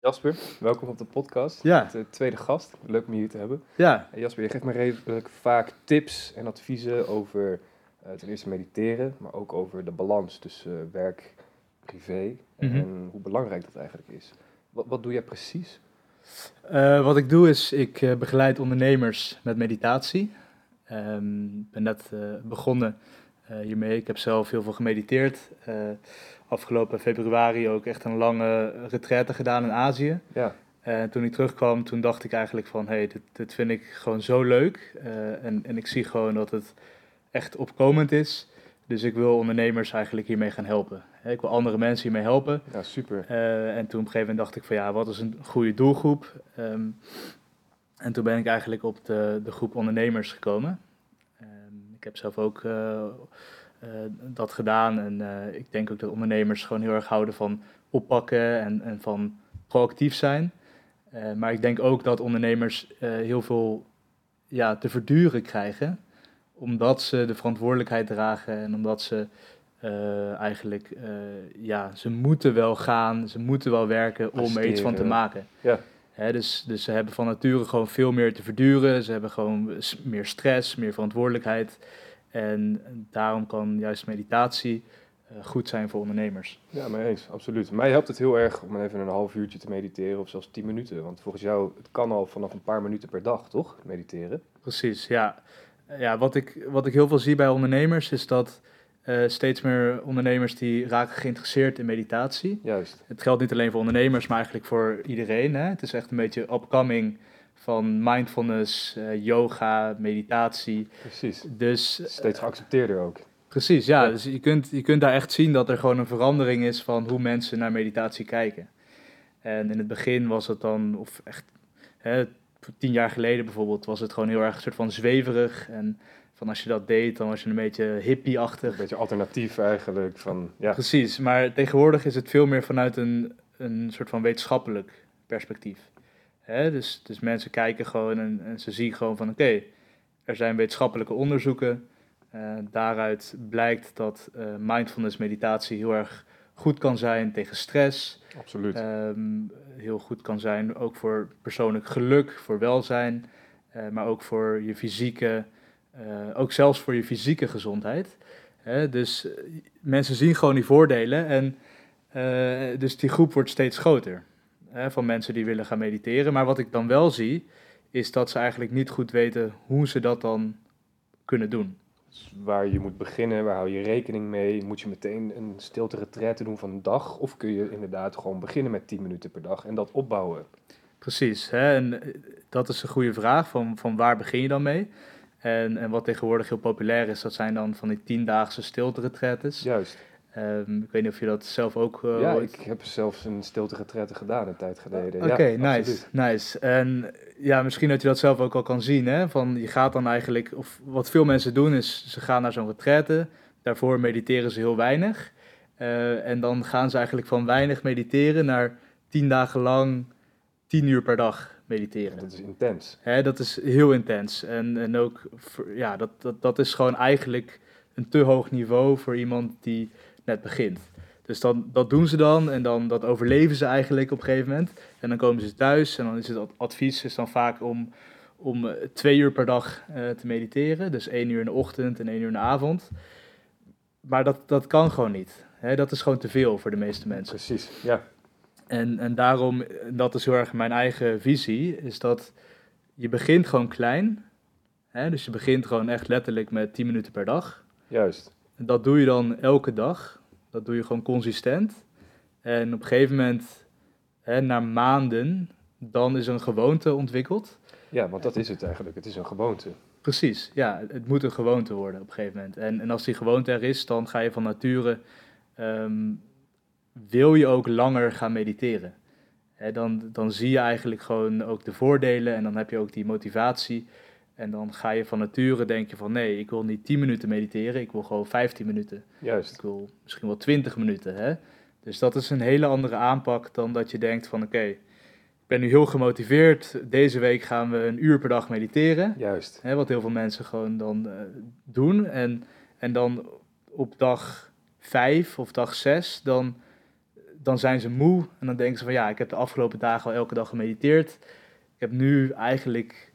Jasper, welkom op de podcast. Ja. De tweede gast. Leuk om je hier te hebben. Ja, Jasper, je geeft me redelijk vaak tips en adviezen over eh, ten eerste mediteren, maar ook over de balans tussen eh, werk, privé en Mhm. hoe belangrijk dat eigenlijk is. Wat, wat doe jij precies? eh, wat ik doe is, ik begeleid ondernemers met meditatie. Ehm, Ik ben net begonnen hiermee. Ik heb zelf heel veel gemediteerd. Eh, afgelopen februari ook echt een lange retraite gedaan in Azië. Ja, En toen ik terugkwam, toen dacht ik eigenlijk van, hé, hey, dit, dit vind ik gewoon zo leuk. Eh, en, en ik zie gewoon dat het echt opkomend is. Dus ik wil ondernemers eigenlijk hiermee gaan helpen. Ik wil andere mensen hiermee helpen. ja super. Eh, en toen op een gegeven moment dacht ik van ja, wat is een goede doelgroep? Ehm, en toen ben ik eigenlijk op de, de groep ondernemers gekomen. Ehm, ik heb zelf ook eh, eh, dat gedaan en eh, ik denk ook dat ondernemers gewoon heel erg houden van oppakken en, en van proactief zijn. Eh, maar ik denk ook dat ondernemers heel veel ja, te verduren krijgen, omdat ze de verantwoordelijkheid dragen en omdat ze eigenlijk, ja, ze moeten wel gaan, ze moeten wel werken om er iets van te maken. Ja. Hè, dus, dus ze hebben van nature gewoon veel meer te verduren, ze hebben gewoon meer stress, meer verantwoordelijkheid. En daarom kan juist meditatie eh, goed zijn voor ondernemers. Ja, mee eens, absoluut. Mij helpt het heel erg om even een half uurtje te mediteren of zelfs tien minuten. Want volgens jou, het kan al vanaf een paar minuten per dag, toch? Mediteren. Precies, ja. Ja, wat ik, wat ik heel veel zie bij ondernemers is dat eh, steeds meer ondernemers die raken geïnteresseerd in meditatie. Juist. Het geldt niet alleen voor ondernemers, maar eigenlijk voor iedereen. Hè? Het is echt een beetje upcoming van mindfulness, eh, yoga, meditatie. Precies. Dus Steeds geaccepteerder ook. precies, ja. Ja. Dus je kunt, je kunt daar echt zien dat er gewoon een verandering is van hoe mensen naar meditatie kijken. En in het begin was het dan, of echt hè, tien jaar geleden bijvoorbeeld, was het gewoon heel erg een soort van zweverig. En van als je dat deed, dan was je een beetje Een hippie-achtig. beetje alternatief eigenlijk. Van, ja, Precies, maar tegenwoordig is het veel meer vanuit een, een soort van wetenschappelijk perspectief. Hè? Dus, dus mensen kijken gewoon en, en ze zien gewoon van oké, er zijn wetenschappelijke onderzoeken. Eh, daaruit blijkt dat eh, mindfulness meditatie heel erg goed kan zijn tegen stress. absoluut. Ehm, heel goed kan zijn ook voor persoonlijk geluk, voor welzijn. eh, maar ook voor je fysieke, ook zelfs voor je fysieke gezondheid. Dus mensen zien gewoon die voordelen en dus die groep wordt steeds groter. Hè, van mensen die willen gaan mediteren. Maar wat ik dan wel zie, is dat ze eigenlijk niet goed weten hoe ze dat dan kunnen doen. Dus waar je moet beginnen, waar hou je rekening mee? Moet je meteen een stilte retraite doen van een dag? Of kun je inderdaad gewoon beginnen met 10 minuten per dag en dat opbouwen? Precies, hè? en eh, dat is een goede vraag, van, van waar begin je dan mee? En, en wat tegenwoordig heel populair is, dat zijn dan van die tiendaagse stilte-retretes. Juist. Ehm, ik weet niet of je dat zelf ook eh, ja, ooit- ik heb zelfs een stilte retraite gedaan een tijd geleden. Oké, ja, nice, nice. En ja, misschien dat je dat zelf ook al kan zien, hè? Van je gaat dan eigenlijk, of wat veel mensen doen is, ze gaan naar zo'n retraite, daarvoor mediteren ze heel weinig. Eh, en dan gaan ze eigenlijk van weinig mediteren naar tien dagen lang, tien uur per dag mediteren. Dat is intens. Hè, dat is heel intens. En, en ook, ja, dat, dat, dat is gewoon eigenlijk een te hoog niveau voor iemand die net begint. Dus dan, dat doen ze dan en dan dat overleven ze eigenlijk op een gegeven moment. En dan komen ze thuis en dan is het ad- advies is dan vaak om, om eh, twee uur per dag eh, te mediteren. Dus één uur in de ochtend en één uur in de avond. Maar dat, dat kan gewoon niet. Hè, dat is gewoon te veel voor de meeste mensen. Precies, ja. En, en daarom, dat is heel erg mijn eigen visie, is dat je begint gewoon klein. Hè? Dus je begint gewoon echt letterlijk met 10 minuten per dag. Juist. En dat doe je dan elke dag. Dat doe je gewoon consistent. En op een gegeven moment, hè, na maanden, dan is er een gewoonte ontwikkeld. Ja, want dat is het eigenlijk. Het is een gewoonte. Precies, ja, het moet een gewoonte worden op een gegeven moment. En, en als die gewoonte er is, dan ga je van nature, ehm, wil je ook langer gaan mediteren. Hè, dan, dan zie je eigenlijk gewoon ook de voordelen en dan heb je ook die motivatie. En dan ga je van nature denken van nee, ik wil niet 10 minuten mediteren, ik wil gewoon 15 minuten. Juist. Ik wil misschien wel 20 minuten. Hè? Dus dat is een hele andere aanpak dan dat je denkt van oké, ik ben nu heel gemotiveerd, deze week gaan we een uur per dag mediteren. Juist. Hè, wat heel veel mensen gewoon dan eh, doen. En, en dan op dag vijf of dag zes, dan, dan zijn ze moe en dan denken ze van ja, ik heb de afgelopen dagen al elke dag gemediteerd. Ik heb nu eigenlijk,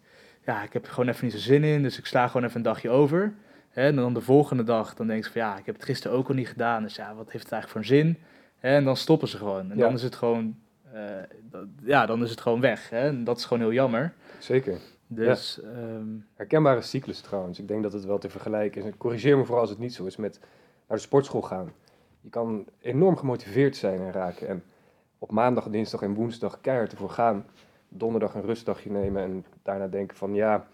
ja, ik heb er gewoon even niet zo zin in, dus ik sla gewoon even een dagje over. En dan de volgende dag, dan denken ze van ja, ik heb het gisteren ook al niet gedaan, dus ja, wat heeft het eigenlijk voor zin? En dan stoppen ze gewoon. En Ja. dan is het gewoon, eh, dat- ja, dan is het gewoon weg. Hè? En dat is gewoon heel jammer. Zeker. Dus ehm, Herkenbare cyclus trouwens. Ik denk dat het wel te vergelijken is. En corrigeer me vooral als het niet zo is met naar de sportschool gaan. Je kan enorm gemotiveerd zijn en raken. En op maandag, dinsdag en woensdag keihard ervoor gaan. Donderdag een rustdagje nemen en daarna denken van ja,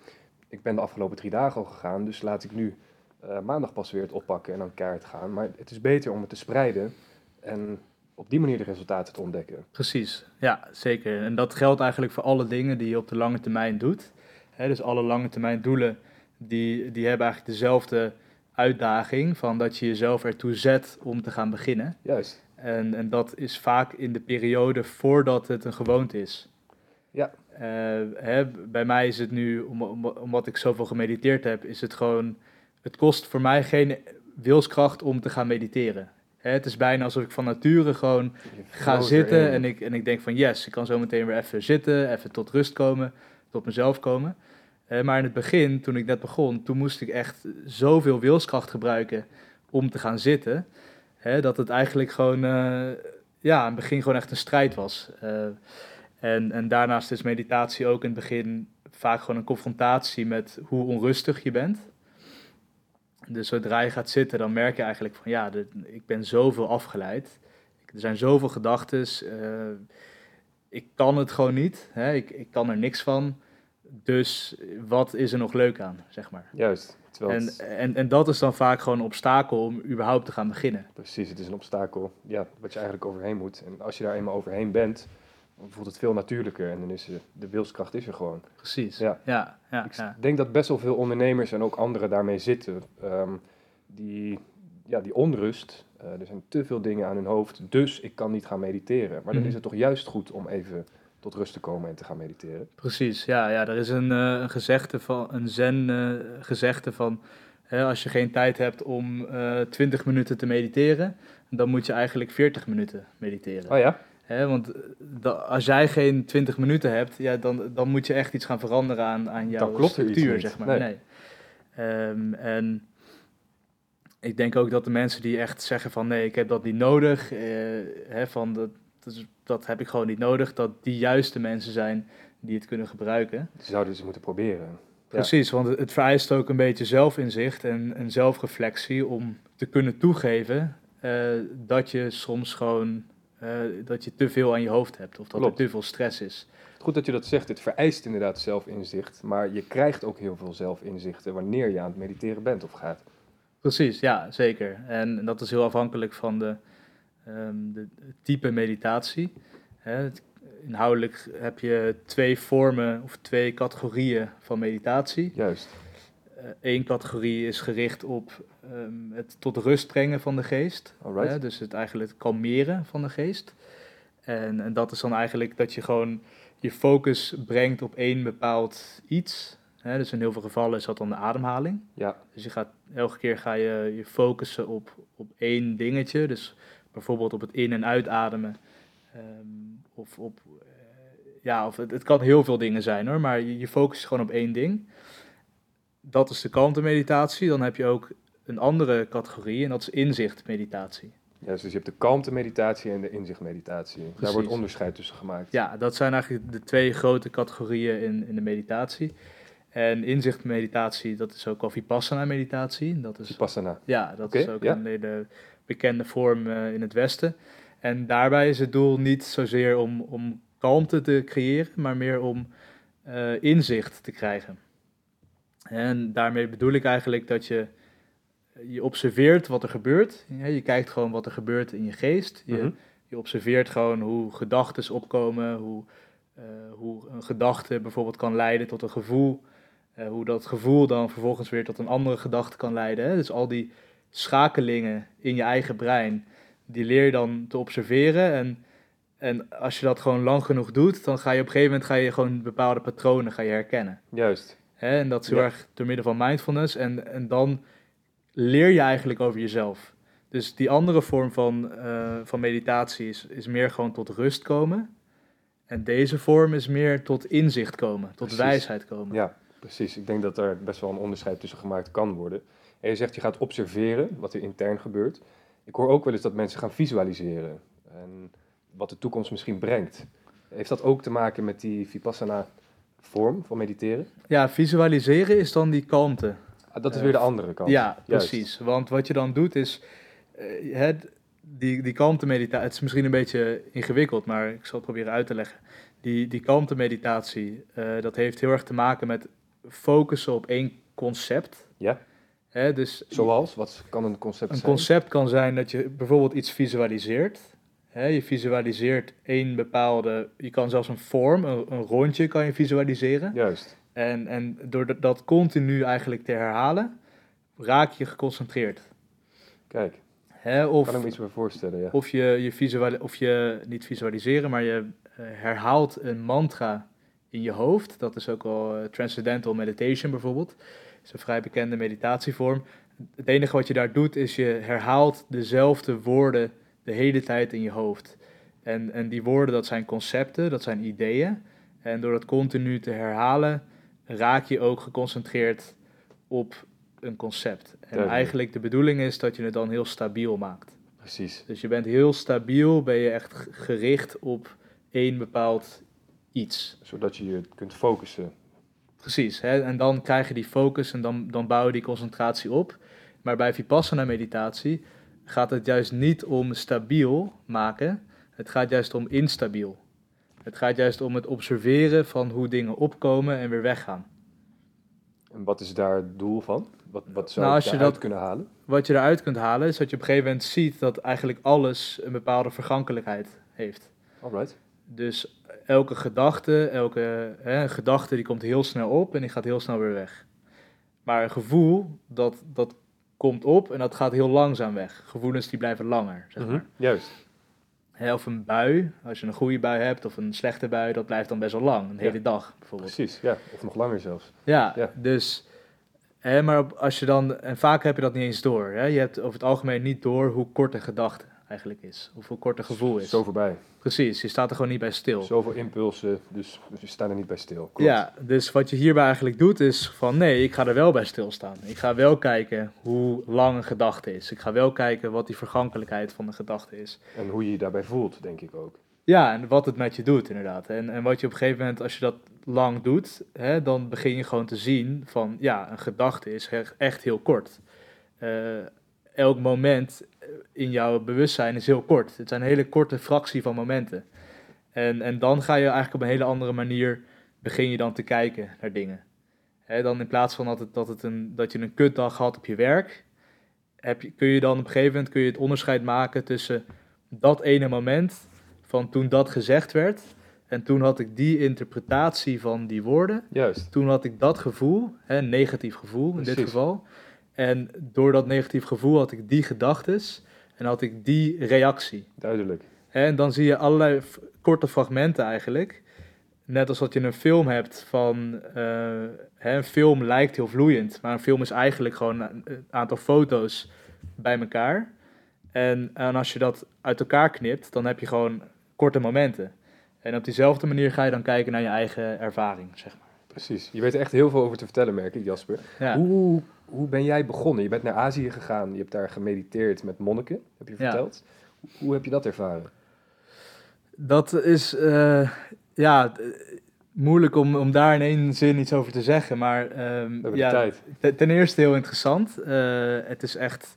ik ben de afgelopen drie dagen al gegaan. Dus laat ik nu eh, maandag pas weer het oppakken en dan keihard gaan. Maar het is beter om het te spreiden en op die manier de resultaten te ontdekken. Precies, ja, zeker. En dat geldt eigenlijk voor alle dingen die je op de lange termijn doet. Dus alle lange termijn doelen, die, die hebben eigenlijk dezelfde uitdaging van dat je jezelf ertoe zet om te gaan beginnen. Juist. En, en dat is vaak in de periode voordat het een gewoonte is. Ja. Eh, hè, bij mij is het nu, om, om- omdat ik zoveel gemediteerd heb, is het gewoon, het kost voor mij geen wilskracht om te gaan mediteren. Hè, het is bijna alsof ik van nature gewoon ga zitten en ik, en ik denk van yes, ik kan zo meteen weer even zitten, even tot rust komen, tot mezelf komen. Eh, maar in het begin, toen ik net begon, toen moest ik echt zoveel wilskracht gebruiken om te gaan zitten, hè, dat het eigenlijk gewoon, eh, ja, in het begin gewoon echt een strijd was. En, en daarnaast is meditatie ook in het begin vaak gewoon een confrontatie met hoe onrustig je bent. Dus zodra je gaat zitten, dan merk je eigenlijk van ja, ik ben zoveel afgeleid. Er zijn zoveel gedachten. ik kan het gewoon niet. Hè? Ik, ik kan er niks van. Dus wat is er nog leuk aan, zeg maar. Juist. En, en, en dat is dan vaak gewoon een obstakel om überhaupt te gaan beginnen. Precies, het is een obstakel ja, wat je eigenlijk overheen moet. En als je daar eenmaal overheen bent, voelt het veel natuurlijker en dan is de, de wilskracht is er gewoon. Precies. Ja. ja, ja, Ik ja. denk dat best wel veel ondernemers en ook anderen daarmee zitten. ehm, die, ja, die onrust, eh, er zijn te veel dingen aan hun hoofd, dus ik kan niet gaan mediteren. Maar dan Mhm. is het toch juist goed om even tot rust te komen en te gaan mediteren. Precies, ja, ja. Er is een, een gezegde van een zen eh, gezegde van hè, als je geen tijd hebt om eh 20 minuten te mediteren, dan moet je eigenlijk 40 minuten mediteren. Oh ja? Want eh, da- als jij geen 20 minuten hebt, ja, dan, dan moet je echt iets gaan veranderen aan, aan jouw Dan klopt structuur, zeg maar. Nee. Nee. Ehm, en ik denk ook dat de mensen die echt zeggen van nee, ik heb dat niet nodig, hè, van dat, dat, heb ik gewoon niet nodig, dat die juiste mensen zijn die het kunnen gebruiken. Die zouden ze moeten proberen. Ja. Precies, want het- vereist ook een beetje zelfinzicht en, en zelfreflectie om te kunnen toegeven eh, dat je soms gewoon dat je te veel aan je hoofd hebt of dat Klopt. er te veel stress is. Goed dat je dat zegt, het vereist inderdaad zelfinzicht, maar je krijgt ook heel veel zelfinzichten wanneer je aan het mediteren bent of gaat. Precies, ja, zeker. En dat is heel afhankelijk van de, ehm, de type meditatie. Hè, inhoudelijk heb je twee vormen of twee categorieën van meditatie. Juist. Eén categorie is gericht op ehm, het tot rust brengen van de geest. Hè, dus het eigenlijk het kalmeren van de geest. En, en dat is dan eigenlijk dat je gewoon je focus brengt op één bepaald iets. Hè, dus in heel veel gevallen is dat dan de ademhaling. Ja, Dus je gaat, elke keer ga je je focussen op, op één dingetje. Dus bijvoorbeeld op het in- en uitademen. Ehm, of op, eh, ja, of het, het kan heel veel dingen zijn hoor, maar je, je focust gewoon op één ding. Dat is de kalmte meditatie. Dan heb je ook een andere categorie en dat is inzicht meditatie. juist. Dus je hebt de kalmte meditatie en de inzicht meditatie. Daar wordt onderscheid tussen gemaakt. Ja, dat zijn eigenlijk de twee grote categorieën in, in de meditatie. En inzicht meditatie, dat is ook al vipassana meditatie. Dat is Vipassana. Ja, dat is ook ja. een hele bekende vorm eh, in het Westen. En daarbij is het doel niet zozeer om, om kalmte te creëren, maar meer om eh, inzicht te krijgen. En daarmee bedoel ik eigenlijk dat je, je observeert wat er gebeurt. Je kijkt gewoon wat er gebeurt in je geest. Je, Mhm. je observeert gewoon hoe gedachten opkomen, hoe, eh, hoe een gedachte bijvoorbeeld kan leiden tot een gevoel. eh, hoe dat gevoel dan vervolgens weer tot een andere gedachte kan leiden. Hè? Dus al die schakelingen in je eigen brein, die leer je dan te observeren. En, en als je dat gewoon lang genoeg doet, dan ga je op een gegeven moment ga je gewoon bepaalde patronen ga je herkennen. Juist. Hè? En dat is heel Ja. erg door middel van mindfulness. En, en dan leer je eigenlijk over jezelf. Dus die andere vorm van, eh, van meditatie is, is meer gewoon tot rust komen. En deze vorm is meer tot inzicht komen, tot Precies. wijsheid komen. Ja, precies. Ik denk dat er best wel een onderscheid tussen gemaakt kan worden. En je zegt je gaat observeren wat er intern gebeurt. Ik hoor ook wel eens dat mensen gaan visualiseren. En wat de toekomst misschien brengt. Heeft dat ook te maken met die vipassana vorm van mediteren? Ja, visualiseren is dan die kalmte. Ah, dat is Eh, weer de andere kant. Ja, Juist. precies. Want wat je dan doet is, eh, het, die, die kalmte meditatie, het is misschien een beetje ingewikkeld, maar ik zal het proberen uit te leggen. Die, die kalmte meditatie, eh, dat heeft heel erg te maken met focussen op één concept. Ja. Hè, dus Zoals? Wat kan een concept een zijn? concept kan zijn dat je bijvoorbeeld iets visualiseert. Hè, je visualiseert één bepaalde, je kan zelfs een vorm, een, een rondje kan je visualiseren. Juist. En, en door dat- continu eigenlijk te herhalen, raak je geconcentreerd. Kijk, Hè, of, kan ik me iets bij voorstellen, ja. of, je, je of je niet visualiseren, maar je eh, herhaalt een mantra in je hoofd. Dat is ook wel eh, Transcendental Meditation bijvoorbeeld. Dat is een vrij bekende meditatievorm. Het enige wat je daar doet is je herhaalt dezelfde woorden de hele tijd in je hoofd. En, en die woorden, dat zijn concepten, dat zijn ideeën. En door dat continu te herhalen, raak je ook geconcentreerd op een concept. En Duidelijk. eigenlijk de bedoeling is dat je het dan heel stabiel maakt. Precies. Dus je bent heel stabiel, ben je echt gericht op één bepaald iets. Zodat je je kunt focussen. Precies, hè? en dan krijg je die focus en dan, dan bouw je die concentratie op. Maar bij Vipassana meditatie gaat het juist niet om stabiel maken, het gaat juist om instabiel. Het gaat juist om het observeren van hoe dingen opkomen en weer weggaan. En wat is daar het doel van? Wat, wat zou Nou, je als je daaruit dat- kunnen halen? Wat je eruit kunt halen is dat je op een gegeven moment ziet dat eigenlijk alles een bepaalde vergankelijkheid heeft. Alright. Dus elke gedachte, elke hè, gedachte die komt heel snel op en die gaat heel snel weer weg. Maar een gevoel, dat, dat komt op en dat gaat heel langzaam weg. Gevoelens die blijven langer, zeg maar. Mhm. Juist. Hè, of een bui, als je een goede bui hebt of een slechte bui, dat blijft dan best wel lang. Een Ja. hele dag bijvoorbeeld. Precies, ja. Of nog langer zelfs. Ja, Ja. dus... Hè, maar als je dan... En vaak heb je dat niet eens door. Hè? Je hebt over het algemeen niet door hoe kort een gedachte eigenlijk is. Of hoe kort een gevoel is. Zo voorbij. Precies, je staat er gewoon niet bij stil. Zoveel impulsen, dus we staan er niet bij stil. Klopt. Ja, dus wat je hierbij eigenlijk doet is van nee, ik ga er wel bij stilstaan. Ik ga wel kijken hoe lang een gedachte is. Ik ga wel kijken wat die vergankelijkheid van de gedachte is. En hoe je je daarbij voelt, denk ik ook. Ja, en wat het met je doet inderdaad. En, en wat je op een gegeven moment, als je dat lang doet, hè, dan begin je gewoon te zien van ja, een gedachte is echt heel kort. Eh, elk moment in jouw bewustzijn is heel kort. Het zijn een hele korte fractie van momenten. En, en dan ga je eigenlijk op een hele andere manier, begin je dan te kijken naar dingen. Hè, dan in plaats van dat, het, dat, het een, dat je een kutdag had op je werk, heb je, kun je dan op een gegeven moment kun je het onderscheid maken tussen dat ene moment van toen dat gezegd werd. En toen had ik die interpretatie van die woorden. Juist. Toen had ik dat gevoel, hè, een negatief gevoel in dit geval. En door dat negatief gevoel had ik die gedachtes en had ik die reactie. Duidelijk. En dan zie je allerlei korte fragmenten eigenlijk. Net als dat je een film hebt van... eh, hè, een film lijkt heel vloeiend, maar een film is eigenlijk gewoon een een aantal foto's bij elkaar. En, en als je dat uit elkaar knipt, dan heb je gewoon korte momenten. En op diezelfde manier ga je dan kijken naar je eigen ervaring, zeg maar. Precies. Je weet er echt heel veel over te vertellen, merk ik, Jasper. Ja. Hoe, hoe ben jij begonnen? Je bent naar Azië gegaan, je hebt daar gemediteerd met monniken, heb je Ja. verteld. Hoe heb je dat ervaren? Dat is eh, ja, moeilijk om, om daar in één zin iets over te zeggen. Maar We hebben ja, tijd. Ten- eerste heel interessant. Eh, het is echt,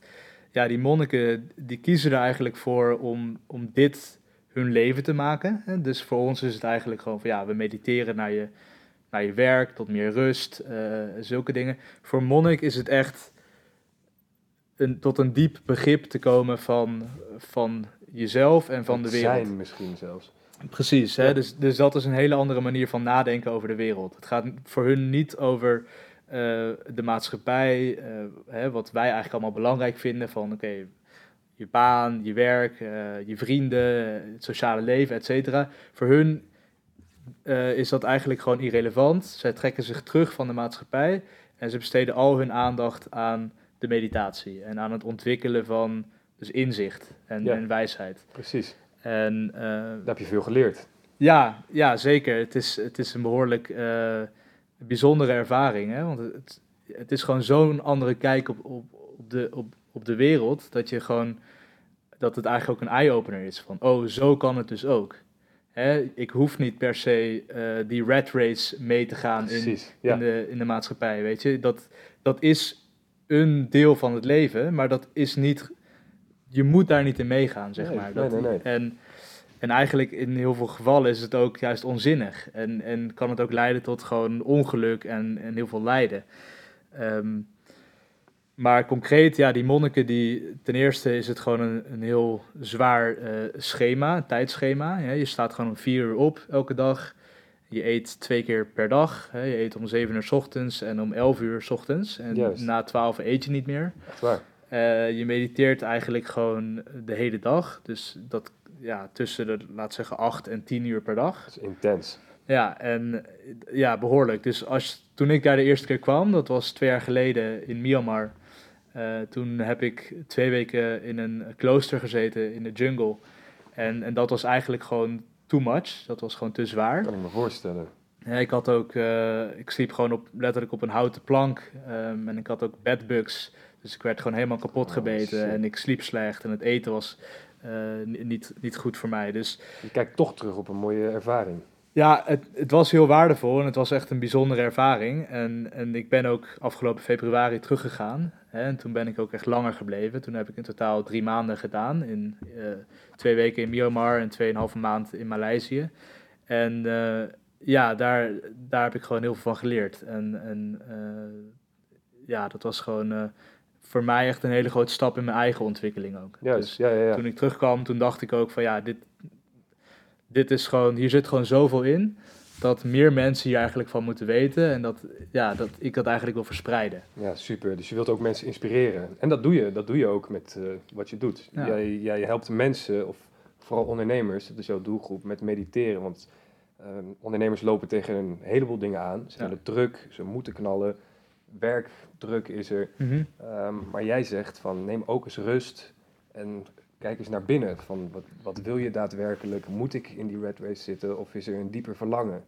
ja, die monniken die kiezen er eigenlijk voor om, om dit hun leven te maken. Dus voor ons is het eigenlijk gewoon van ja, we mediteren naar je, naar je werk, tot meer rust, eh, zulke dingen. Voor monnik is het echt een, tot een diep begrip te komen van, van jezelf en van de wereld. Zijn misschien zelfs. Precies, hè? Dus, dus dat is een hele andere manier van nadenken over de wereld. Het gaat voor hun niet over eh, de maatschappij, eh, hè, wat wij eigenlijk allemaal belangrijk vinden, van oké, je baan, je werk, je vrienden, het sociale leven, et cetera. Voor hun eh, is dat eigenlijk gewoon irrelevant. Zij trekken zich terug van de maatschappij en ze besteden al hun aandacht aan de meditatie en aan het ontwikkelen van dus inzicht en, Ja. en wijsheid. Precies. En eh, Daar heb je veel geleerd. ja, ja, zeker. Het is, het is een behoorlijk eh, bijzondere ervaring. Hè? Want het, het is gewoon zo'n andere kijk op, op, op, de, op, op de wereld. Dat je gewoon dat het eigenlijk ook een eye-opener is. Van oh, zo kan het dus ook. Hè? Ik hoef niet per se eh, die rat race mee te gaan in. Ja. in, de, in de maatschappij. Weet je, dat, dat is een deel van het leven, maar dat is niet. Je moet daar niet in meegaan, zeg Nee, maar. Dat, nee, nee. En, en eigenlijk in heel veel gevallen is het ook juist onzinnig. En, en kan het ook leiden tot gewoon ongeluk en, en heel veel lijden. Ehm, maar concreet, ja, die monniken, die, ten eerste is het gewoon een, een heel zwaar eh, schema, een tijdschema. Ja, je staat gewoon om vier uur op elke dag. Je eet twee keer per dag. Hè. Je eet om zeven uur 's ochtends en om elf uur 's ochtends. En Juist. na twaalf eet je niet meer. Echt waar. Eh, je mediteert eigenlijk gewoon de hele dag. Dus dat ja, tussen de, laat zeggen, 8 en 10 uur per dag. Dat is intens. Ja, en ja, behoorlijk. Dus als, toen ik daar de eerste keer kwam, dat was twee jaar geleden in Myanmar. Eh, toen heb ik twee weken in een klooster gezeten in de jungle. En, en dat was eigenlijk gewoon too much. Dat was gewoon te zwaar. Kan ik me voorstellen. Ja, ik had ook, eh, ik sliep gewoon op, letterlijk op een houten plank. ehm, en ik had ook bedbugs. Dus ik werd gewoon helemaal kapot Oh, gebeten. en ik sliep slecht. En het eten was eh, ni- niet, niet goed voor mij. Dus Je kijkt toch terug op een mooie ervaring. Ja, het, het was heel waardevol. En het was echt een bijzondere ervaring. En, en ik ben ook afgelopen februari teruggegaan. Hè, en toen ben ik ook echt langer gebleven. Toen heb ik in totaal drie maanden gedaan. In eh, twee weken in Myanmar en tweeënhalve maand in Maleisië. En eh, ja, daar, daar heb ik gewoon heel veel van geleerd. En, en eh, ja, dat was gewoon voor mij echt een hele grote stap in mijn eigen ontwikkeling ook. Juist. Dus ja, ja, ja. toen ik terugkwam, toen dacht ik ook van ja, dit, dit is gewoon, hier zit gewoon zoveel in. Dat meer mensen hier eigenlijk van moeten weten. En dat, ja, dat ik dat eigenlijk wil verspreiden. Ja, super. Dus je wilt ook mensen inspireren. En dat doe je. Dat doe je ook met eh, wat je doet. Ja. Jij, jij helpt mensen, of vooral ondernemers, dat is jouw doelgroep, met mediteren. Want eh, ondernemers lopen tegen een heleboel dingen aan. Ze Ja. hebben druk, ze moeten knallen. Werkdruk is er. Ehm, maar jij zegt van neem ook eens rust en kijk eens naar binnen. Van wat, wat wil je daadwerkelijk? Moet ik in die red race zitten of is er een dieper verlangen?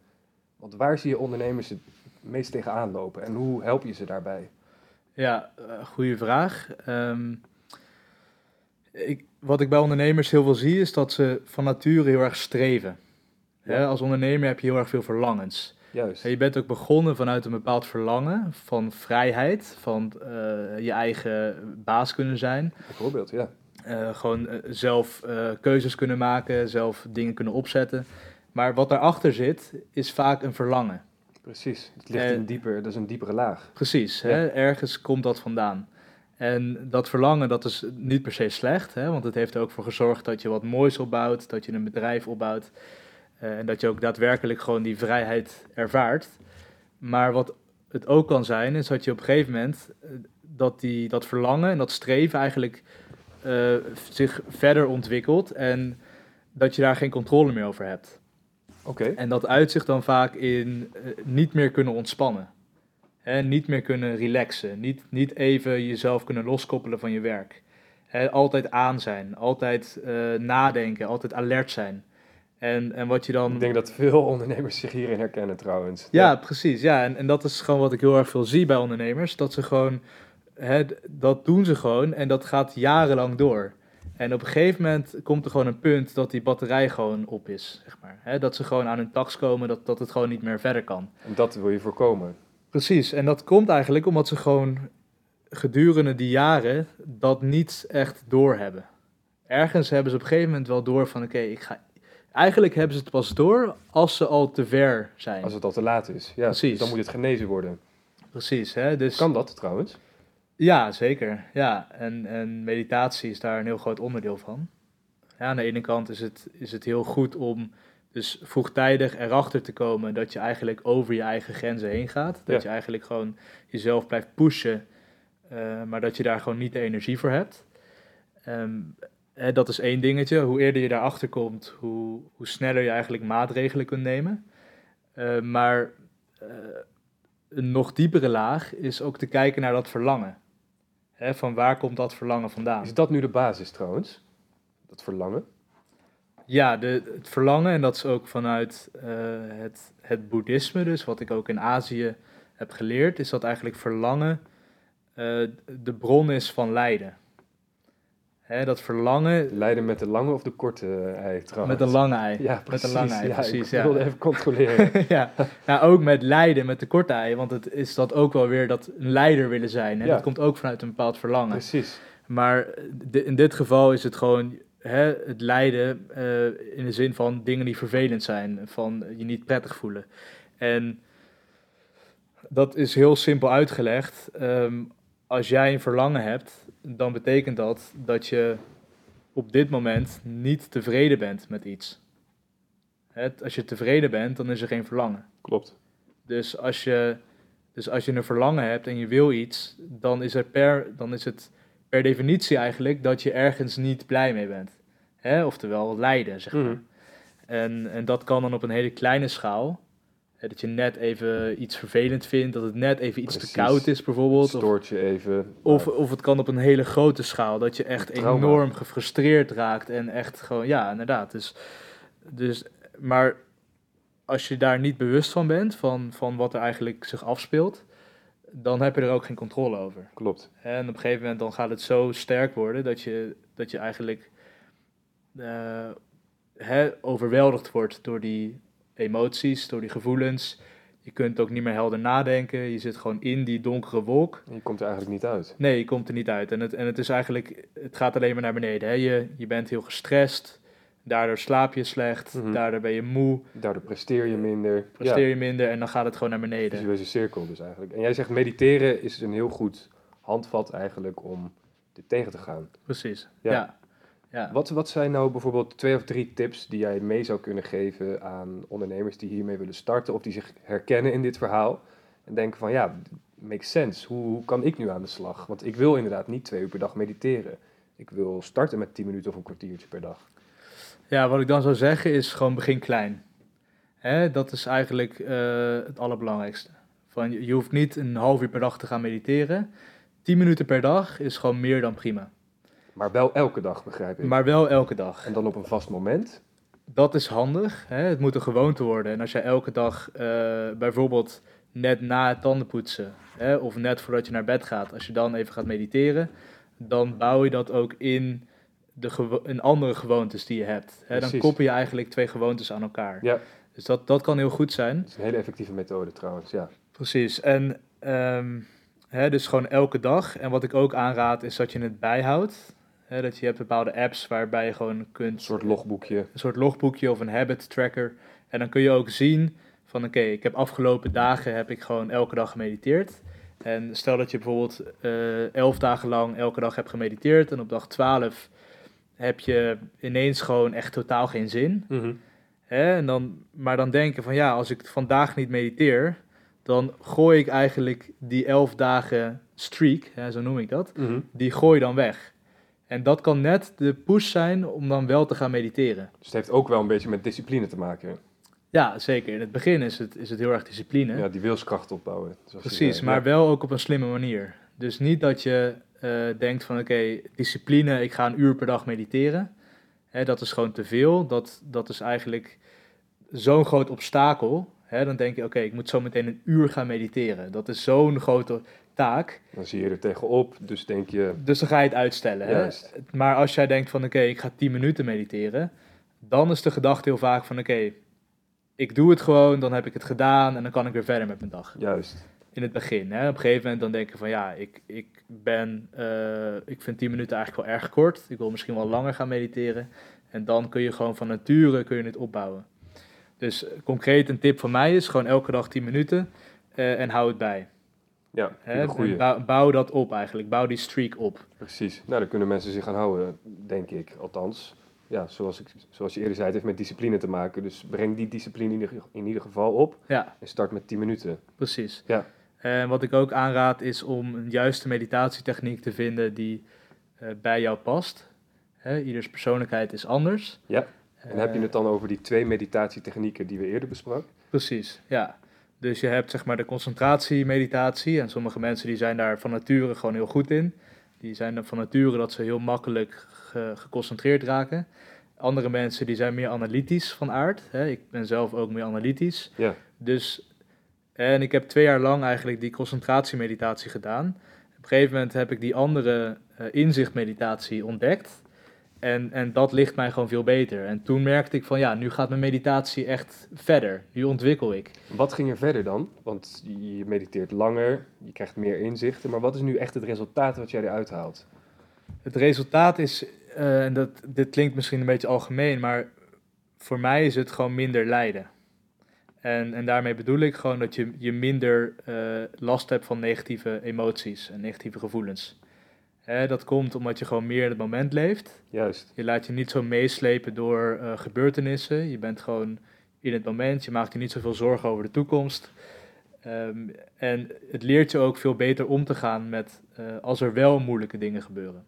Want waar zie je ondernemers het meest tegenaan lopen en hoe help je ze daarbij? Ja, eh, goede vraag. Ehm, ik, wat ik bij ondernemers heel veel zie, is dat ze van nature heel erg streven. Als ondernemer heb je heel erg veel verlangens. Juist. En je bent ook begonnen vanuit een bepaald verlangen van vrijheid, van eh, je eigen baas kunnen zijn. Bijvoorbeeld, ja. Eh, gewoon eh, zelf eh, keuzes kunnen maken, zelf dingen kunnen opzetten. Maar wat daarachter zit, is vaak een verlangen. Precies. Het ligt in dieper, dat is een diepere laag. Precies, Ja. hè? ergens komt dat vandaan. En dat verlangen, dat is niet per se slecht, hè? want het heeft er ook voor gezorgd dat je wat moois opbouwt, dat je een bedrijf opbouwt en dat je ook daadwerkelijk gewoon die vrijheid ervaart. Maar wat het ook kan zijn, is dat je op een gegeven moment dat, die, dat verlangen en dat streven eigenlijk eh, zich verder ontwikkelt en dat je daar geen controle meer over hebt. Oké. En dat uitzicht dan vaak in eh, niet meer kunnen ontspannen. Hè, niet meer kunnen relaxen. Niet, niet even jezelf kunnen loskoppelen van je werk. Hè, altijd aan zijn. Altijd eh, nadenken. Altijd alert zijn. En, en wat je dan... Ik denk dat veel ondernemers zich hierin herkennen trouwens. Ja, precies. Ja, en, en dat is gewoon wat ik heel erg veel zie bij ondernemers. Dat ze gewoon, hè, dat doen ze gewoon en dat gaat jarenlang door. En op een gegeven moment komt er gewoon een punt dat die batterij gewoon op is, zeg maar. Hè, dat ze gewoon aan hun tax komen, dat, dat het gewoon niet meer verder kan. En dat wil je voorkomen. Precies, en dat komt eigenlijk omdat ze gewoon gedurende die jaren dat niet echt doorhebben. Ergens hebben ze op een gegeven moment wel door van, oké, ik ga... Eigenlijk hebben ze het pas door als ze al te ver zijn. Als het al te laat is. Ja, Precies. Dan moet het genezen worden. Precies, hè? Dus... Kan dat trouwens? Ja, zeker. Ja, en, en meditatie is daar een heel groot onderdeel van. Ja, aan de ene kant is het, is het heel goed om dus vroegtijdig erachter te komen dat je eigenlijk over je eigen grenzen heen gaat. Dat Ja. je eigenlijk gewoon jezelf blijft pushen, eh, maar dat je daar gewoon niet de energie voor hebt. Ehm, hè, dat is één dingetje. Hoe eerder je daarachter komt, hoe, hoe sneller je eigenlijk maatregelen kunt nemen. Eh, maar eh, een nog diepere laag is ook te kijken naar dat verlangen. Hè, van waar komt dat verlangen vandaan? Is dat nu de basis trouwens? Dat verlangen? Ja, de, het verlangen, en dat is ook vanuit eh, het, het boeddhisme, dus wat ik ook in Azië heb geleerd, is dat eigenlijk verlangen eh, de bron is van lijden. Hè, dat verlangen Leiden met de lange of de korte ei trouwens? met een lange ei. Ja, met precies. een lange ei, ja, precies. Ik Ja. wilde even controleren. ja, nou, ook met lijden, met de korte ei, want het is dat ook wel weer dat een leider willen zijn. En Ja. dat komt ook vanuit een bepaald verlangen. precies. Maar in dit geval is het gewoon hè, het lijden eh, in de zin van dingen die vervelend zijn, van je niet prettig voelen. En dat is heel simpel uitgelegd. Ehm, als jij een verlangen hebt, dan betekent dat dat je op dit moment niet tevreden bent met iets. Hè, als je tevreden bent, dan is er geen verlangen. Klopt. Dus als je, dus als je een verlangen hebt en je wil iets, dan is, er per, dan is het per definitie eigenlijk dat je ergens niet blij mee bent. Hè? Oftewel lijden, zeg maar. Mhm. En, en dat kan dan op een hele kleine schaal. Dat je net even iets vervelend vindt, dat het net even iets Precies. te koud is bijvoorbeeld. Of, Stoort je even. of, of het kan op een hele grote schaal, dat je echt Trauma. enorm gefrustreerd raakt en echt gewoon, ja, inderdaad. Dus, dus, maar als je daar niet bewust van bent, van, van wat er eigenlijk zich afspeelt, dan heb je er ook geen controle over. Klopt. En op een gegeven moment dan gaat het zo sterk worden dat je, dat je eigenlijk hè, overweldigd wordt door die emoties, door die gevoelens. Je kunt ook niet meer helder nadenken. Je zit gewoon in die donkere wolk. Je komt er eigenlijk niet uit. Nee, je komt er niet uit. En het, en het is eigenlijk, het gaat alleen maar naar beneden. Hè? Je, je bent heel gestrest, daardoor slaap je slecht, Mhm. daardoor ben je moe, Daardoor presteer je minder. presteer Ja, je minder en dan gaat het gewoon naar beneden. visueuze cirkel dus eigenlijk. En jij zegt mediteren is een heel goed handvat eigenlijk om dit tegen te gaan. Precies, Ja. ja. Ja. Wat, wat zijn nou bijvoorbeeld twee of drie tips die jij mee zou kunnen geven aan ondernemers die hiermee willen starten of die zich herkennen in dit verhaal en denken van ja, makes sense. Hoe, hoe kan ik nu aan de slag? Want ik wil inderdaad niet twee uur per dag mediteren. Ik wil starten met 10 minuten of een kwartiertje per dag. Ja, wat ik dan zou zeggen is gewoon begin klein. Hè, dat is eigenlijk eh, het allerbelangrijkste. Van, je je hoeft niet een half uur per dag te gaan mediteren. 10 minuten per dag is gewoon meer dan prima. Maar wel elke dag, begrijp ik. Maar wel elke dag. En dan op een vast moment. Dat is handig. Hè? Het moet een gewoonte worden. En als jij elke dag eh, bijvoorbeeld net na het tandenpoetsen hè, of net voordat je naar bed gaat, als je dan even gaat mediteren, dan bouw je dat ook in, de in andere gewoontes die je hebt. Hè? Dan koppel je eigenlijk twee gewoontes aan elkaar. Ja, Dus dat, dat kan heel goed zijn. dat is een hele effectieve methode trouwens. Ja, Precies. En ehm, hè, dus gewoon elke dag. En wat ik ook aanraad is dat je het bijhoudt. Hè, dat je hebt bepaalde apps waarbij je gewoon kunt een soort logboekje. een soort logboekje of een habit tracker. En dan kun je ook zien van oké, ik heb afgelopen dagen heb ik gewoon elke dag gemediteerd. En stel dat je bijvoorbeeld eh, elf dagen lang elke dag hebt gemediteerd en op dag 12 heb je ineens gewoon echt totaal geen zin. Mhm. Hè? En dan, maar dan denken van ja, als ik vandaag niet mediteer, dan gooi ik eigenlijk die elf dagen streak, hè, zo noem ik dat, Mhm. die gooi je dan weg. En dat kan net de push zijn om dan wel te gaan mediteren. Dus het heeft ook wel een beetje met discipline te maken. Ja, zeker. In het begin is het, is het heel erg discipline. Ja, die wilskracht opbouwen. Precies, maar wel ook op een slimme manier. Dus niet dat je eh, denkt van oké, discipline, ik ga een uur per dag mediteren. Hè, dat is gewoon te veel. Dat, dat is eigenlijk zo'n groot obstakel. Hè, dan denk je, oké, ik moet zo meteen een uur gaan mediteren. Dat is zo'n grote taak. Dan zie je er tegenop, dus denk je, Dus dan ga je het uitstellen. Hè? Maar als jij denkt van oké, ik ga 10 minuten mediteren, dan is de gedachte heel vaak van oké, ik doe het gewoon, dan heb ik het gedaan en dan kan ik weer verder met mijn dag. juist. In het begin. Hè? Op een gegeven moment dan denk je van ja, ik, ik ben, eh, ik vind 10 minuten eigenlijk wel erg kort. Ik wil misschien wel langer gaan mediteren. En dan kun je gewoon van nature kun je het opbouwen. Dus eh, concreet een tip van mij is gewoon elke dag 10 minuten eh, en hou het bij. Ja, Hè? bouw, bouw dat op eigenlijk, bouw die streak op. Precies. Nou, daar kunnen mensen zich aan houden, denk ik, althans. Ja, zoals, ik, zoals je eerder zei, het heeft met discipline te maken. Dus breng die discipline in ieder, in ieder geval op Ja, en start met 10 minuten. precies. Ja. En wat ik ook aanraad is om een juiste meditatietechniek te vinden die eh, bij jou past. Hè, ieders persoonlijkheid is anders. Ja. En heb je Eh, het dan over die twee meditatietechnieken die we eerder bespraken? Precies, ja. Dus je hebt zeg maar de concentratiemeditatie en sommige mensen die zijn daar van nature gewoon heel goed in. die zijn van nature dat ze heel makkelijk ge- geconcentreerd raken. Andere mensen die zijn meer analytisch van aard. Hè. Ik ben zelf ook meer analytisch. Ja. Dus, en ik heb twee jaar lang eigenlijk die concentratiemeditatie gedaan. Op een gegeven moment heb ik die andere eh, inzichtmeditatie ontdekt. En, en dat ligt mij gewoon veel beter. En toen merkte ik van ja, nu gaat mijn meditatie echt verder. Nu ontwikkel ik. Wat ging er verder dan? Want je mediteert langer, je krijgt meer inzichten. Maar wat is nu echt het resultaat wat jij eruit haalt? Het resultaat is, eh, en dat, dit klinkt misschien een beetje algemeen, maar voor mij is het gewoon minder lijden. En, en daarmee bedoel ik gewoon dat je, je minder eh, last hebt van negatieve emoties en negatieve gevoelens. Hè, dat komt omdat je gewoon meer in het moment leeft. Juist. Je laat je niet zo meeslepen door eh, gebeurtenissen. Je bent gewoon in het moment. Je maakt je niet zoveel zorgen over de toekomst. Ehm, en het leert je ook veel beter om te gaan met eh, als er wel moeilijke dingen gebeuren.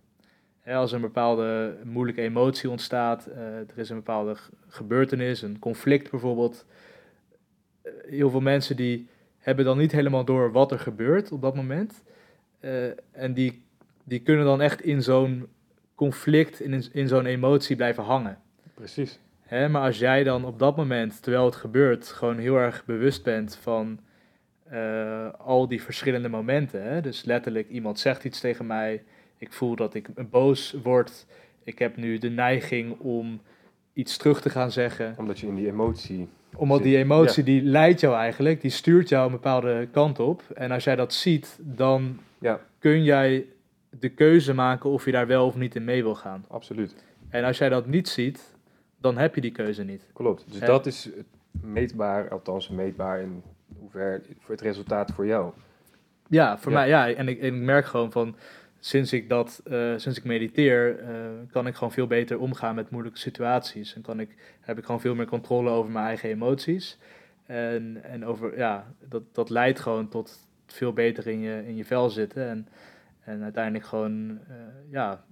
Hè, als er een bepaalde moeilijke emotie ontstaat, eh, er is een bepaalde gebeurtenis, een conflict bijvoorbeeld. Heel veel mensen die hebben dan niet helemaal door wat er gebeurt op dat moment. En die, die kunnen dan echt in zo'n conflict, in, in zo'n emotie blijven hangen. Precies. Hè, maar als jij dan op dat moment, terwijl het gebeurt, gewoon heel erg bewust bent van eh, al die verschillende momenten. Hè? Dus letterlijk, iemand zegt iets tegen mij, ik voel dat ik boos word, ik heb nu de neiging om iets terug te gaan zeggen. Omdat je in die emotie... Omdat die emotie, die leidt jou eigenlijk, die stuurt jou een bepaalde kant op. En als jij dat ziet, dan Ja, kun jij de keuze maken of je daar wel of niet in mee wil gaan. absoluut. En als jij dat niet ziet, dan heb je die keuze niet. Klopt. Dus dat is meetbaar, althans meetbaar in hoever voor het resultaat voor jou. Ja, voor Ja. mij ja. En ik, en ik merk gewoon van sinds ik dat, eh, sinds ik mediteer, eh, kan ik gewoon veel beter omgaan met moeilijke situaties. En kan ik, heb ik gewoon veel meer controle over mijn eigen emoties. En, en over, ja, dat, dat leidt gewoon tot veel beter in je, in je vel zitten. En, en uiteindelijk gewoon, eh, ja,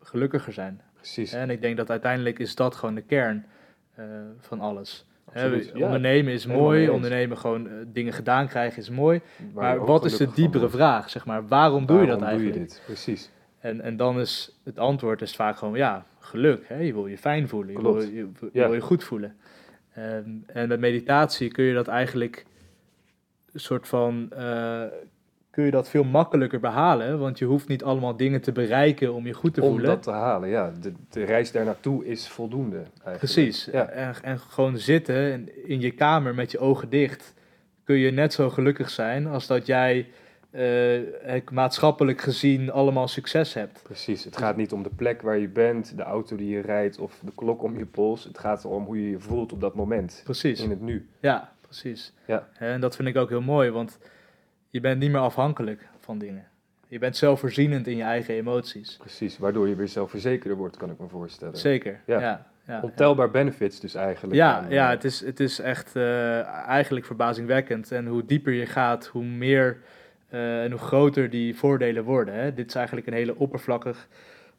gelukkiger zijn. Precies. En ik denk dat uiteindelijk is dat gewoon de kern eh, van alles. Absoluut. Ondernemen is mooi, ondernemen gewoon eh, dingen gedaan krijgen is mooi. Maar wat is de diepere vraag, zeg maar? Waarom doe je dat eigenlijk? doe je dit? Precies. En, en dan is het antwoord is vaak gewoon, ja, geluk. Hè? Je wil je fijn voelen, je wil je, je Ja. wil je goed voelen. Ehm, en met meditatie kun je dat eigenlijk een soort van, kun je dat veel makkelijker behalen, want je hoeft niet allemaal dingen te bereiken om je goed te Om voelen. dat te halen, ja. De, de reis daar naartoe is voldoende eigenlijk. Precies. Ja. En, en gewoon zitten en in je kamer met je ogen dicht, kun je net zo gelukkig zijn als dat jij eh, maatschappelijk gezien allemaal succes hebt. Precies. Het gaat niet om de plek waar je bent, de auto die je rijdt of de klok om je pols. Het gaat erom hoe je je voelt op dat moment. Precies. In het nu. Ja, precies. Ja. En dat vind ik ook heel mooi, want je bent niet meer afhankelijk van dingen. Je bent zelfvoorzienend in je eigen emoties. Precies. Waardoor je weer zelfverzekerder wordt, kan ik me voorstellen. Zeker. Ja. Ja. Ja, Ontelbaar benefits dus eigenlijk. Ja, aan, ja eh, het, is, het is echt eh, eigenlijk verbazingwekkend. En hoe dieper je gaat, hoe meer eh, en hoe groter die voordelen worden. Hè. Dit is eigenlijk een hele oppervlakkig,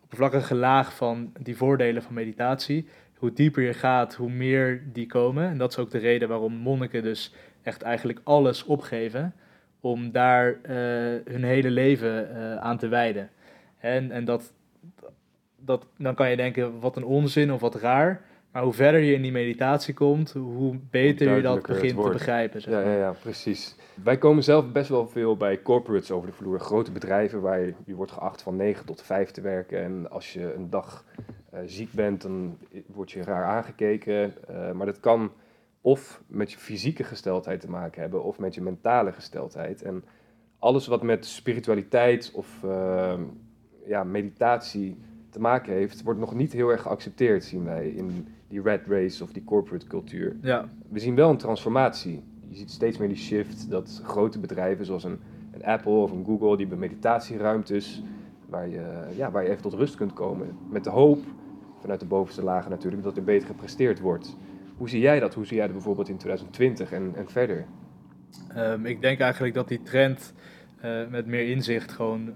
oppervlakkige laag van die voordelen van meditatie. Hoe dieper je gaat, hoe meer die komen. En dat is ook de reden waarom monniken dus echt eigenlijk alles opgeven om daar eh, hun hele leven eh, aan te wijden. En, en dat, dat, dan kan je denken, wat een onzin of wat raar. Maar hoe verder je in die meditatie komt, hoe beter je dat begint te begrijpen. Zeg Ja, maar. ja, ja, precies. Wij komen zelf best wel veel bij corporates over de vloer. Grote bedrijven waar je, je wordt geacht van 9 tot 5 te werken. En als je een dag eh, ziek bent, dan word je raar aangekeken. Maar dat kan of met je fysieke gesteldheid te maken hebben, of met je mentale gesteldheid. En alles wat met spiritualiteit of eh, ja, meditatie te maken heeft, wordt nog niet heel erg geaccepteerd, zien wij, in die red race of die corporate cultuur Ja, we zien wel een transformatie. Je ziet steeds meer die shift dat grote bedrijven zoals een, een Apple of een Google, die hebben meditatieruimtes waar je, ja, waar je even tot rust kunt komen. Met de hoop, vanuit de bovenste lagen natuurlijk, dat er beter gepresteerd wordt. Hoe zie jij dat? Hoe zie jij dat bijvoorbeeld in 2020 en, en verder? Ehm, ik denk eigenlijk dat die trend eh, met meer inzicht gewoon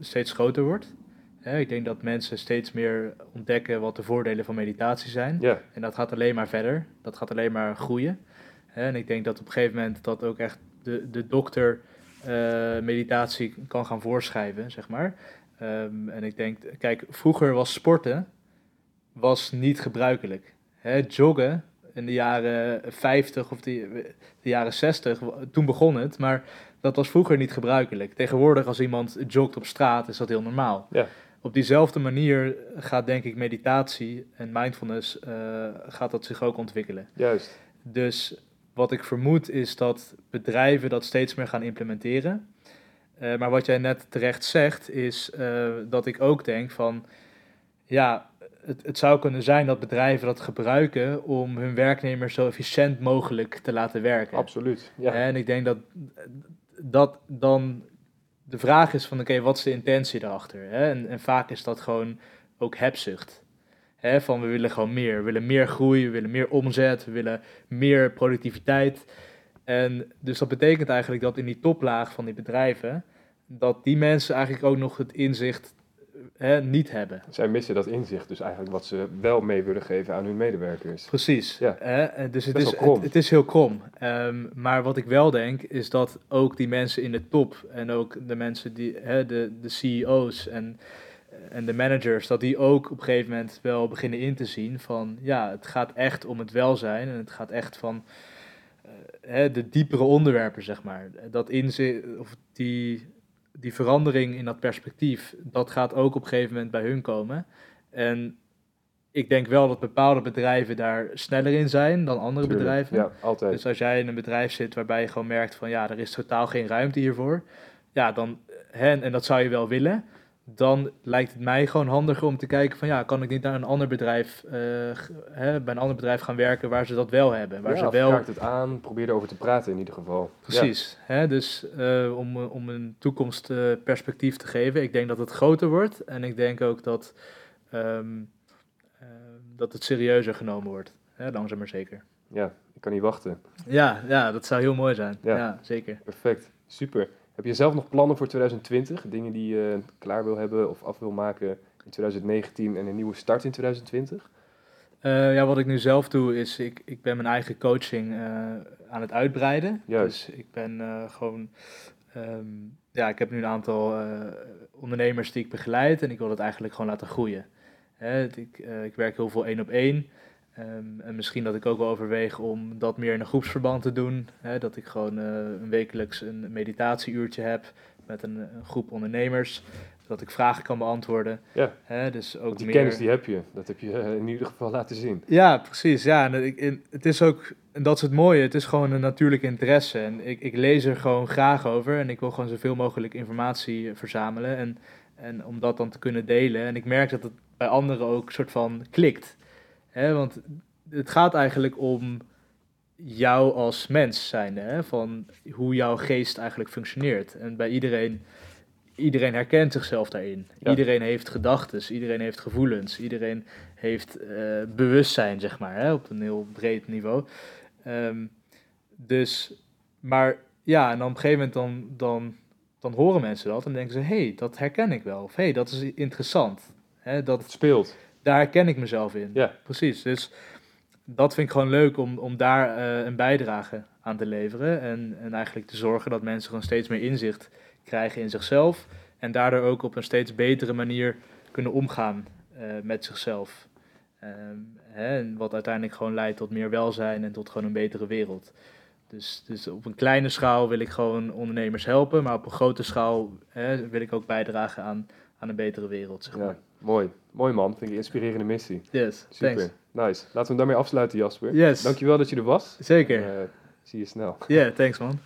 steeds groter wordt. Hè, ik denk dat mensen steeds meer ontdekken wat de voordelen van meditatie zijn. En dat gaat alleen maar verder. Dat gaat alleen maar groeien. Hè, En ik denk dat op een gegeven moment dat ook echt de, de dokter eh, meditatie kan gaan voorschrijven, zeg maar. Ehm, en ik denk, kijk, vroeger was sporten was niet gebruikelijk. Hè, joggen in de jaren 50 of de, de jaren 60, toen begon het, maar dat was vroeger niet gebruikelijk. Tegenwoordig als iemand jogt op straat is dat heel normaal. Ja. Op diezelfde manier gaat denk ik meditatie en mindfulness uh, gaat dat zich ook ontwikkelen. Juist. Dus wat ik vermoed is dat bedrijven dat steeds meer gaan implementeren. Uh, maar wat jij net terecht zegt is uh, dat ik ook denk van ja, het, het zou kunnen zijn dat bedrijven dat gebruiken om hun werknemers zo efficiënt mogelijk te laten werken. Absoluut. Ja. En ik denk dat dat dan de vraag is van oké, wat is de intentie daarachter? Hè? En, en vaak is dat gewoon ook hebzucht. Hè? Van we willen gewoon meer. We willen meer groei, we willen meer omzet, we willen meer productiviteit. En dus dat betekent eigenlijk dat in die toplaag van die bedrijven, dat die mensen eigenlijk ook nog het inzicht hè, niet hebben. Zij missen dat inzicht, dus eigenlijk wat ze wel mee willen geven aan hun medewerkers. Precies. Ja. Hè? Dus het is, het, het, is heel krom. Um, maar wat ik wel denk, is dat ook die mensen in de top en ook de mensen die, hè, de, de CEO's en, en de managers, dat die ook op een gegeven moment wel beginnen in te zien van ja, het gaat echt om het welzijn en het gaat echt van hè, de diepere onderwerpen, zeg maar. Dat inzicht, of die die verandering in dat perspectief, dat gaat ook op een gegeven moment bij hun komen. En ik denk wel dat bepaalde bedrijven daar sneller in zijn dan andere bedrijven. Ja, altijd. Dus als jij in een bedrijf zit waarbij je gewoon merkt van ja, er is totaal geen ruimte hiervoor. Ja, dan, hè, en dat zou je wel willen dan lijkt het mij gewoon handiger om te kijken van ja, kan ik niet naar een ander bedrijf, uh, hè, bij een ander bedrijf gaan werken waar ze dat wel hebben. Waar ja, ze wel... het aan, probeer erover te praten in ieder geval. Precies, ja. hè, dus uh, om, om een toekomstperspectief uh, te geven. Ik denk dat het groter wordt en ik denk ook dat, um, dat het serieuzer genomen wordt, hè, langzaam maar zeker. Ja, ik kan niet wachten. Ja, ja dat zou heel mooi zijn. Ja, ja zeker. Perfect, super. Heb je zelf nog plannen voor 2020? Dingen die je klaar wil hebben of af wil maken in 2019 en een nieuwe start in 2020? Uh, ja, wat ik nu zelf doe is, ik, ik ben mijn eigen coaching uh, aan het uitbreiden. Juist. Dus ik ben uh, gewoon, um, ja, ik heb nu een aantal ondernemers die ik begeleid en ik wil dat eigenlijk gewoon laten groeien. Hè, ik, ik werk heel veel één op één. Um, en misschien dat ik ook wel overweeg om dat meer in een groepsverband te doen. Hè, dat ik gewoon uh, een wekelijks een meditatieuurtje heb met een, een, groep ondernemers. Dat ik vragen kan beantwoorden. Ja, hè, dus ook die meer... kennis die heb je. Dat heb je uh, in ieder geval laten zien. Ja, precies. Ja, en, ik, en het is ook, en dat is het mooie, het is gewoon een natuurlijke interesse. En ik, ik lees er gewoon graag over. En ik wil gewoon zoveel mogelijk informatie verzamelen. En, en om dat dan te kunnen delen. En ik merk dat het bij anderen ook soort van klikt. Hè, want het gaat eigenlijk om jou als mens zijn, hè, van hoe jouw geest eigenlijk functioneert. En bij iedereen, iedereen herkent zichzelf daarin. Ja. Iedereen heeft gedachten, iedereen heeft gevoelens, iedereen heeft uh, bewustzijn, zeg maar, hè, op een heel breed niveau. Um, dus, maar ja, en op een gegeven moment dan, dan, dan horen mensen dat en denken ze, hé, hey, dat herken ik wel. Of hé, hey, dat is interessant. Hè, dat het speelt daar herken ik mezelf in. Ja. Precies. Dus dat vind ik gewoon leuk om, om daar uh, een bijdrage aan te leveren. En, en eigenlijk te zorgen dat mensen gewoon steeds meer inzicht krijgen in zichzelf. En daardoor ook op een steeds betere manier kunnen omgaan uh, met zichzelf. Um, hè, wat uiteindelijk gewoon leidt tot meer welzijn en tot gewoon een betere wereld. Dus, dus op een kleine schaal wil ik gewoon ondernemers helpen, maar op een grote schaal hè, wil ik ook bijdragen aan, aan een betere wereld. Zeg maar. Ja, mooi. Mooi man, vind ik een inspirerende missie. Yes, Super, thanks. nice. Laten we hem daarmee afsluiten Jasper. Yes. Dankjewel dat je er was. Zeker. Uh, zie je snel. Ja, yeah, thanks man.